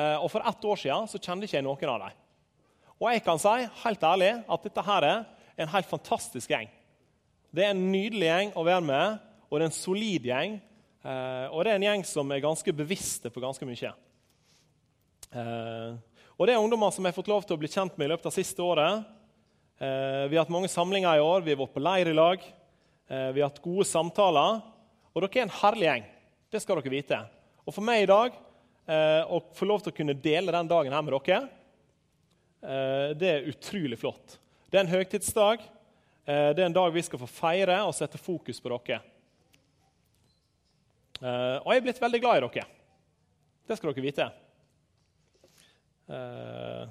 eh, og for ett år siden så kjente ikke jeg noen av dem. Og jeg kan si helt ærlig at dette her er en helt fantastisk gjeng. Det er en nydelig gjeng å være med, og det er en solid gjeng. Eh, og det er en gjeng som er ganske bevisste på ganske mye. Eh, og det er ungdommer som jeg har fått lov til å bli kjent med i løpet av siste året. Vi har hatt mange samlinger i år, vi har vært på leir i lag. Vi har hatt gode samtaler. Og dere er en herlig gjeng. Det skal dere vite. Og for meg i dag å få lov til å kunne dele den dagen her med dere, eh, det er utrolig flott. Det er en høytidsdag. Eh, det er en dag vi skal få feire og sette fokus på dere. Eh, og jeg er blitt veldig glad i dere. Det skal dere vite. Eh,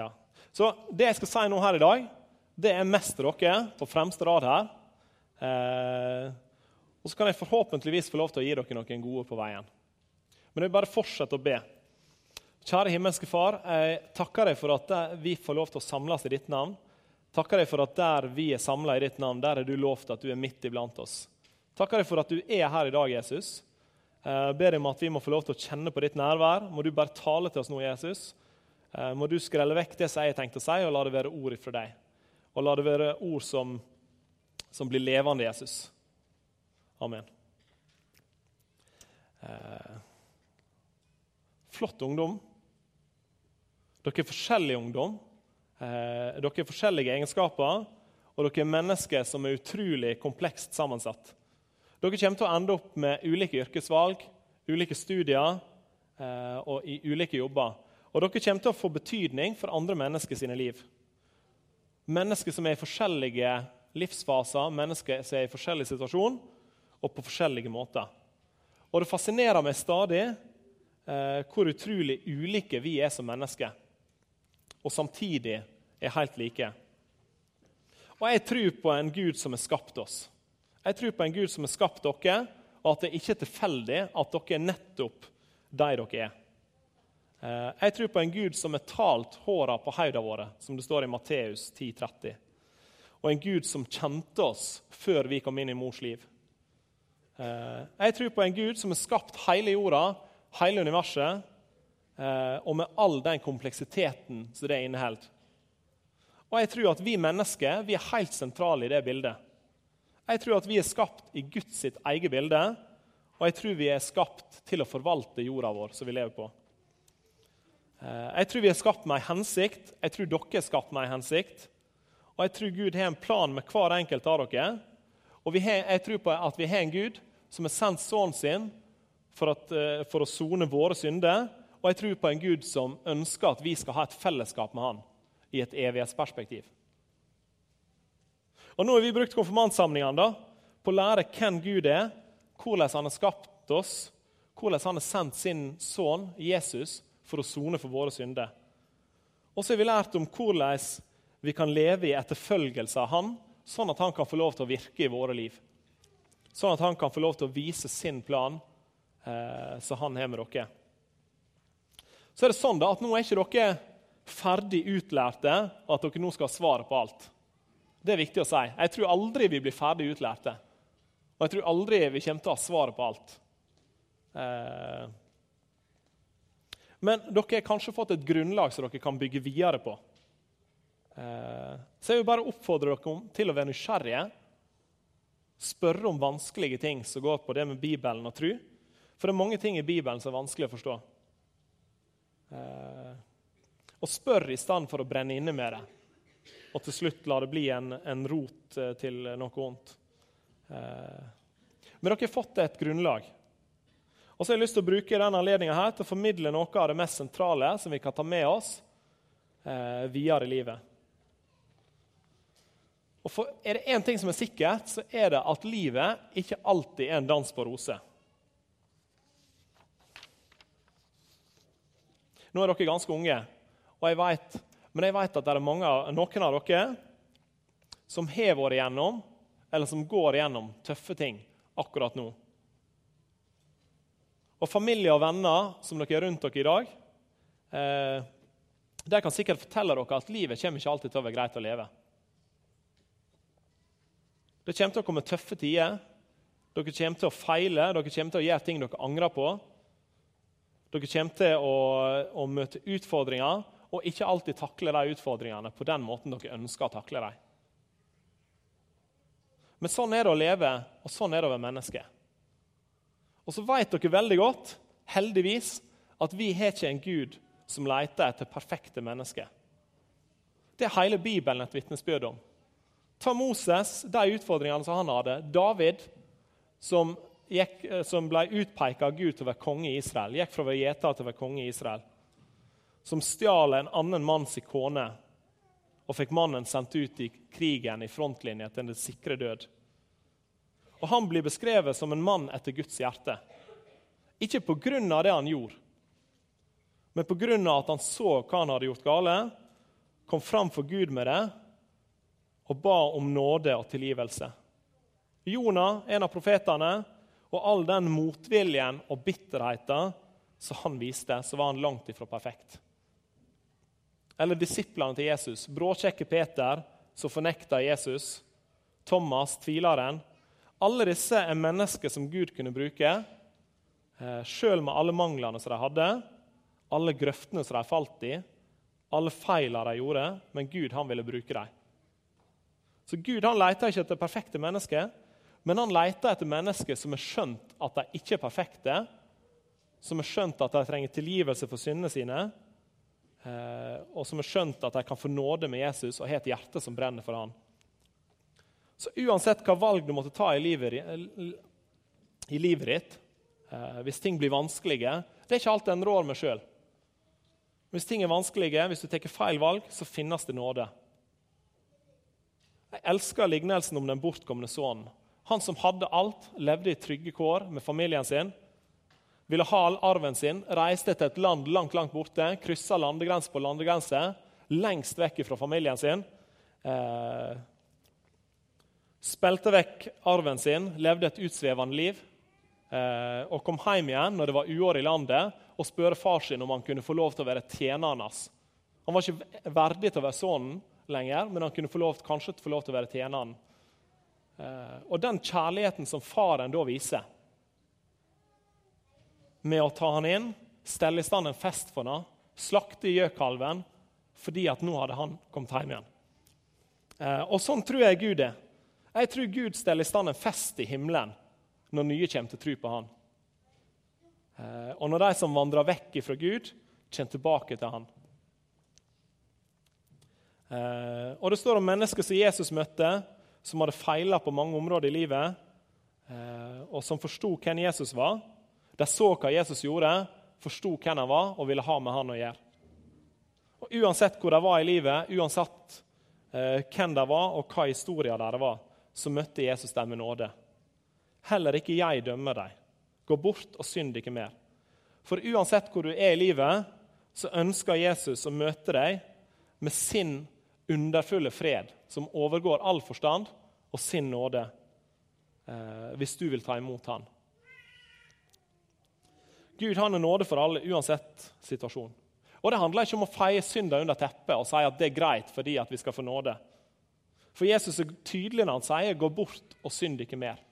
ja. Så det jeg skal si nå her i dag, det er mest til dere på fremste rad her. Eh, og så kan jeg forhåpentligvis få lov til å gi dere noen gode på veien. Men jeg vil bare fortsette å be. Kjære himmelske Far, jeg takker deg for at vi får lov til å samles i ditt navn. Takker deg for at der vi er samla i ditt navn, der er du lovt at du er midt iblant oss. Takker deg for at du er her i dag, Jesus. Jeg ber deg om at vi må få lov til å kjenne på ditt nærvær. Må du bare tale til oss nå, Jesus. Må du skrelle vekk det som jeg har tenkt å si, og la det være ord fra deg. Og la det være ord som, som blir levende, Jesus. Amen. Eh, flott ungdom. Dere er forskjellig ungdom. Eh, dere har forskjellige egenskaper, og dere er mennesker som er utrolig komplekst sammensatt. Dere kommer til å ende opp med ulike yrkesvalg, ulike studier eh, og i ulike jobber. Og dere kommer til å få betydning for andre mennesker sine liv. Mennesker som er i forskjellige livsfaser, mennesker som er i forskjellig situasjon og på forskjellige måter. Og Det fascinerer meg stadig hvor utrolig ulike vi er som mennesker. Og samtidig er helt like. Og Jeg tror på en Gud som har skapt oss. Jeg tror på en Gud som har skapt dere, og at det ikke er tilfeldig at dere er nettopp de dere er. Eh, jeg tror på en Gud som har talt håra på hodene våre, som det står i Matteus 10,30. Og en Gud som kjente oss før vi kom inn i mors liv. Eh, jeg tror på en Gud som har skapt hele jorda, hele universet, eh, og med all den kompleksiteten som det inneholder. Og jeg tror at vi mennesker vi er helt sentrale i det bildet. Jeg tror at vi er skapt i Guds sitt eget bilde, og jeg tror vi er skapt til å forvalte jorda vår som vi lever på. Eh, jeg tror vi er skapt med ei hensikt. Jeg tror dere er skapt med ei hensikt. Og jeg tror Gud har en plan med hver enkelt av dere. Og har, jeg tror på at vi har en Gud som har sendt sønnen sin for, at, eh, for å sone våre synder. Og jeg tror på en Gud som ønsker at vi skal ha et fellesskap med han i et evighetsperspektiv. Og Nå har vi brukt konfirmantsamlingene på å lære hvem Gud er, hvordan han har skapt oss, hvordan han har sendt sin sønn Jesus for å sone for våre synder. Og så har vi lært om hvordan vi kan leve i etterfølgelse av han, sånn at han kan få lov til å virke i våre liv. Sånn at han kan få lov til å vise sin plan eh, som han har med dere. Så er det sånn da, at Nå er ikke dere ferdig utlærte, og at dere nå skal ha svaret på alt. Det er viktig å si. Jeg tror aldri vi blir ferdig utlærte. Og jeg tror aldri vi kommer til å ha svaret på alt. Eh, men dere har kanskje fått et grunnlag som dere kan bygge videre på. Eh, så jeg vil bare oppfordre dere til å være nysgjerrige. Spørre om vanskelige ting som går på det med Bibelen og tro. For det er mange ting i Bibelen som er vanskelig å forstå. Eh, og spør i stedet for å brenne inne med det og til slutt la det bli en, en rot eh, til noe vondt. Eh, men dere har fått et grunnlag. Og så har jeg lyst til å bruke denne anledninga til å formidle noe av det mest sentrale som vi kan ta med oss eh, videre i livet. Og for Er det én ting som er sikkert, så er det at livet ikke alltid er en dans på roser. Nå er dere ganske unge, og jeg vet men jeg vet at det er mange, noen av dere som har vært igjennom, eller som går igjennom tøffe ting akkurat nå. Og familie og venner som dere er rundt dere i dag, eh, de kan sikkert fortelle dere at livet kommer ikke alltid til å være greit å leve. Det kommer til å komme tøffe tider. Dere kommer til å feile, dere kommer til å gjøre ting dere angrer på. Dere kommer til å, å møte utfordringer og ikke alltid takle de utfordringene på den måten dere ønsker å takle dem. Men sånn er det å leve, og sånn er det å være menneske. Og så vet dere veldig godt, heldigvis, at vi har ikke en Gud som leter etter perfekte mennesker. Det er hele Bibelen et vitnesbyrd om. Ta Moses, de utfordringene som han hadde. David, som, gikk, eh, som ble utpeka av Gud til å være konge i Israel. Gikk fra å være gjeter til å være konge i Israel som stjal en annen manns kone og fikk mannen sendt ut i krigen i frontlinje til den sikre død. Og Han blir beskrevet som en mann etter Guds hjerte. Ikke pga. det han gjorde, men pga. at han så hva han hadde gjort gale, kom fram for Gud med det og ba om nåde og tilgivelse. Jonah, en av profetene, og all den motviljen og bitterheten som han viste, så var han langt ifra perfekt eller disiplene til Jesus. Bråkjekke Peter, som fornekta Jesus. Thomas, tvileren. Alle disse er mennesker som Gud kunne bruke, eh, sjøl med alle manglene som de hadde, alle grøftene som de falt i, alle feilene de gjorde, men Gud han ville bruke dem. Så Gud han leter ikke etter perfekte mennesker, men han leter etter mennesker som har skjønt at de ikke er perfekte, som har skjønt at de trenger tilgivelse for syndene sine, Eh, og som har skjønt at de kan få nåde med Jesus og har et hjerte som brenner for han. Så uansett hva valg du måtte ta i livet, i livet ditt, eh, hvis ting blir vanskelige Det er ikke alt en rår med sjøl. Hvis ting er vanskelige, hvis du tar feil valg, så finnes det nåde. Jeg elsker lignelsen om den bortkomne sønnen. Han som hadde alt, levde i trygge kår med familien sin ville ha all arven sin, reiste til et land langt langt borte, kryssa landegrense på landegrense, lengst vekk fra familien sin. Eh, spilte vekk arven sin, levde et utsvevende liv. Eh, og kom hjem igjen når det var uår i landet, og spørre far sin om han kunne få lov til å være tjeneren hans. Han var ikke verdig til å være sønnen lenger, men han kunne få lov, kanskje få lov til å være tjeneren. Eh, og den kjærligheten som faren da viser med å ta han inn, stelle i stand en fest for ham, slakte gjøkalven fordi at nå hadde han kommet hjem igjen. Eh, og Sånn tror jeg Gud er. Jeg tror Gud steller i stand en fest i himmelen når nye kommer til å tro på han. Eh, og når de som vandrer vekk fra Gud, kommer tilbake til han. Og Det står om mennesker som Jesus møtte, som hadde feila på mange områder i livet, og som forsto hvem Jesus var de så hva Jesus gjorde, forsto hvem han var og ville ha med han å gjøre. Og Uansett hvor de var i livet, uansett eh, hvem de var og hva historien deres var, så møtte Jesus dem med nåde. Heller ikke jeg dømmer dem. Gå bort og synd ikke mer. For uansett hvor du er i livet, så ønsker Jesus å møte deg med sin underfulle fred, som overgår all forstand, og sin nåde, eh, hvis du vil ta imot han. Gud han er nåde for alle, uansett situasjon. Og Det handler ikke om å feie synder under teppet og si at det er greit fordi at vi skal få nåde. For Jesus er tydelig når han sier 'gå bort og synd ikke mer'.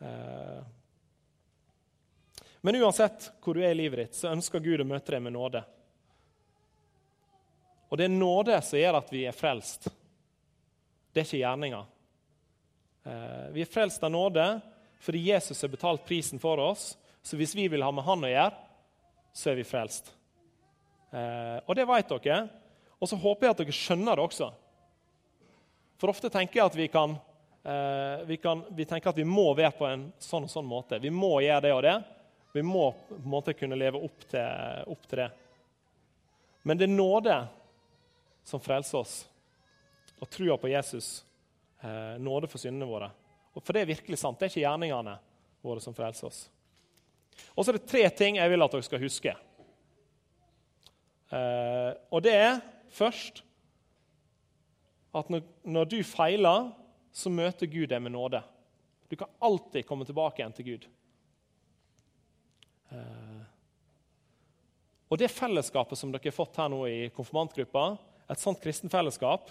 Eh, men uansett hvor du er i livet ditt, så ønsker Gud å møte deg med nåde. Og det er nåde som gjør at vi er frelst. Det er ikke gjerninger. Eh, vi er frelst av nåde fordi Jesus har betalt prisen for oss, så hvis vi vil ha med Han å gjøre, så er vi frelst. Eh, og det vet dere. Og så håper jeg at dere skjønner det også. For ofte tenker jeg at vi kan, eh, vi, kan, vi tenker at vi må være på en sånn og sånn måte. Vi må gjøre det og det. Vi må på en måte kunne leve opp til, opp til det. Men det er nåde som frelser oss, og trua på Jesus. Eh, nåde for syndene våre. Og For det er virkelig sant. Det er ikke gjerningene våre som frelser oss. Og så er det tre ting jeg vil at dere skal huske. Eh, og det er først at når, når, du feiler, så møter Gud deg med nåde. Du kan alltid komme tilbake igjen til Gud. Eh, og det fellesskapet som dere har fått her nå i konfirmantgruppa, et sånt kristenfellesskap,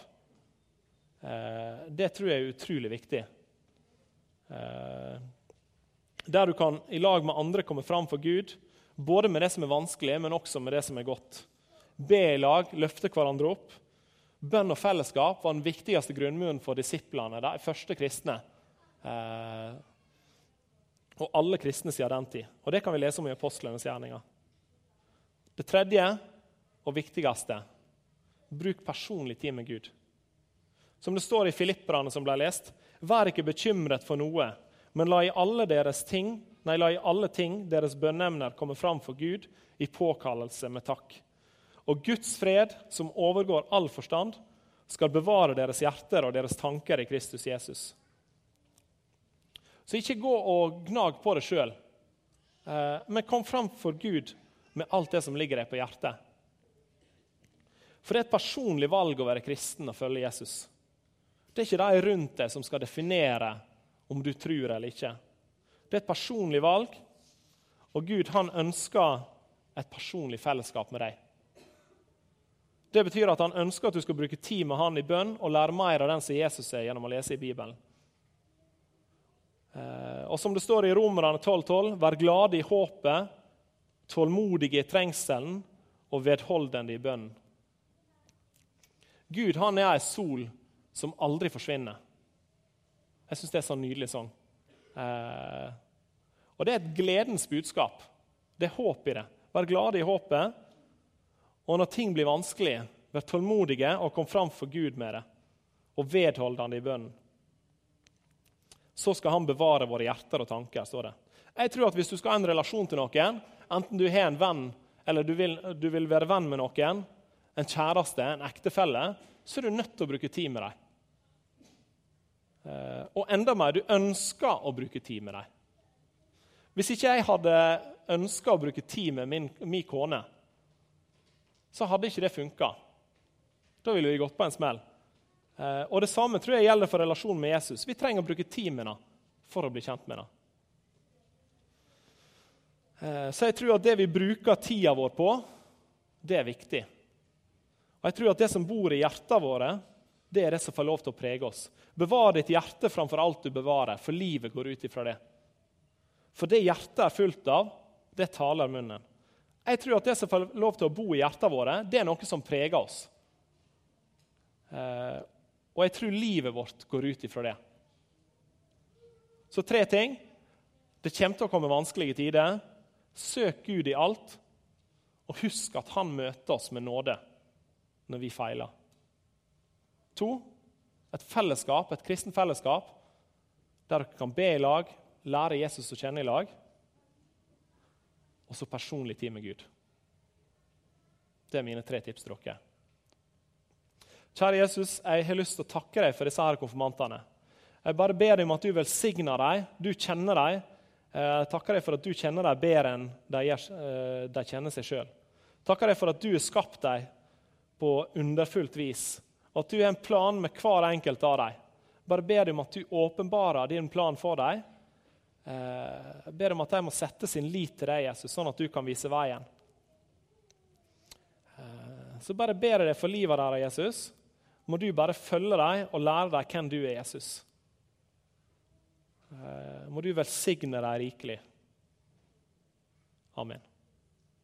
eh, det tror jeg er utrolig viktig. Eh, der du kan i lag med andre komme fram for Gud Både med det som er vanskelig, men også med det som er godt. Be i lag, løfte hverandre opp. Bønn og fellesskap var den viktigste grunnmuren for disiplene, de første kristne. Eh, og alle kristne siden den tid. Og Det kan vi lese om i apostlenes gjerninger. Det tredje og viktigste bruk personlig tid med Gud. Som det står i Filipperne som ble lest, vær ikke bekymret for noe, men la i alle ting, nei, la i alle ting deres bønneemner komme fram for Gud i påkallelse med takk. Og Guds fred, som overgår all forstand, skal bevare deres hjerter og deres tanker i Kristus Jesus. Så ikke gå og gnag på det sjøl, eh, men kom fram for Gud med alt det som ligger deg på hjertet. For det er et personlig valg å være kristen og følge Jesus. Det er ikke de rundt deg som skal definere om du tror eller ikke. Det er et personlig valg, og Gud han ønsker et personlig fellesskap med deg. Det betyr at han ønsker at du skal bruke tid med han i bønn og lære mer av den som Jesus er, gjennom å lese i Bibelen. Eh, og som det står i Romerne 12,12.: 12, Vær glade i håpet, tålmodige i trengselen og vedholdende i bønnen. Gud han er ei sol som aldri forsvinner. Jeg syns det er så nydelig sang. Eh, og det er et gledens budskap. Det er håp i det. Vær glade i håpet. Og når ting blir vanskelig, vær tålmodige og kom fram for Gud med det. Og vedholdende i bønnen så skal han bevare våre hjerter og tanker. står det. Jeg tror at Hvis du skal ha en relasjon til noen, enten du har en venn eller du vil, du vil være venn med noen, en kjæreste, en ektefelle, så er du nødt til å bruke tid med dem. Eh, og enda mer, du ønsker å bruke tid med dem. Hvis ikke jeg hadde ønska å bruke tid med min, min kone, så hadde ikke det funka. Da ville vi gått på en smell. Eh, og Det samme tror jeg gjelder for relasjonen med Jesus. Vi trenger å bruke tid med henne for å bli kjent med henne. Eh, så jeg tror at det vi bruker tida vår på, det er viktig. Og jeg tror at det som bor i hjertene våre, det er det som får lov til å prege oss. Bevar ditt hjerte framfor alt du bevarer, for livet går ut ifra det. For det hjertet er fullt av, det taler munnen. Jeg tror at det som får lov til å bo i hjertene våre, det er noe som preger oss. Eh, og jeg tror livet vårt går ut ifra det. Så tre ting. Det kommer til å komme vanskelige tider. Søk Gud i alt, og husk at han møter oss med nåde når vi feiler. To, et fellesskap, et kristen fellesskap der dere kan be i lag, lære Jesus å kjenne i lag. Og så personlig tid med Gud. Det er mine tre tips til dere. Kjære Jesus, jeg har lyst til å takke deg for disse her konfirmantene. Jeg bare ber deg om at du velsigner dem. Du kjenner dem. Jeg eh, takker deg for at du kjenner dem bedre enn de, eh, de kjenner seg sjøl. Takker deg for at du har skapt dem på underfullt vis, at du har en plan med hver enkelt av dem. Bare ber dem at du åpenbarer din plan for dem. Eh, ber om at de må sette sin lit til deg, Jesus, sånn at du kan vise veien. Så bare ber jeg deg for livet deres, Jesus må du bare følge dem og lære dem hvem du er, Jesus. Eh, må du velsigne dem rikelig. Amen.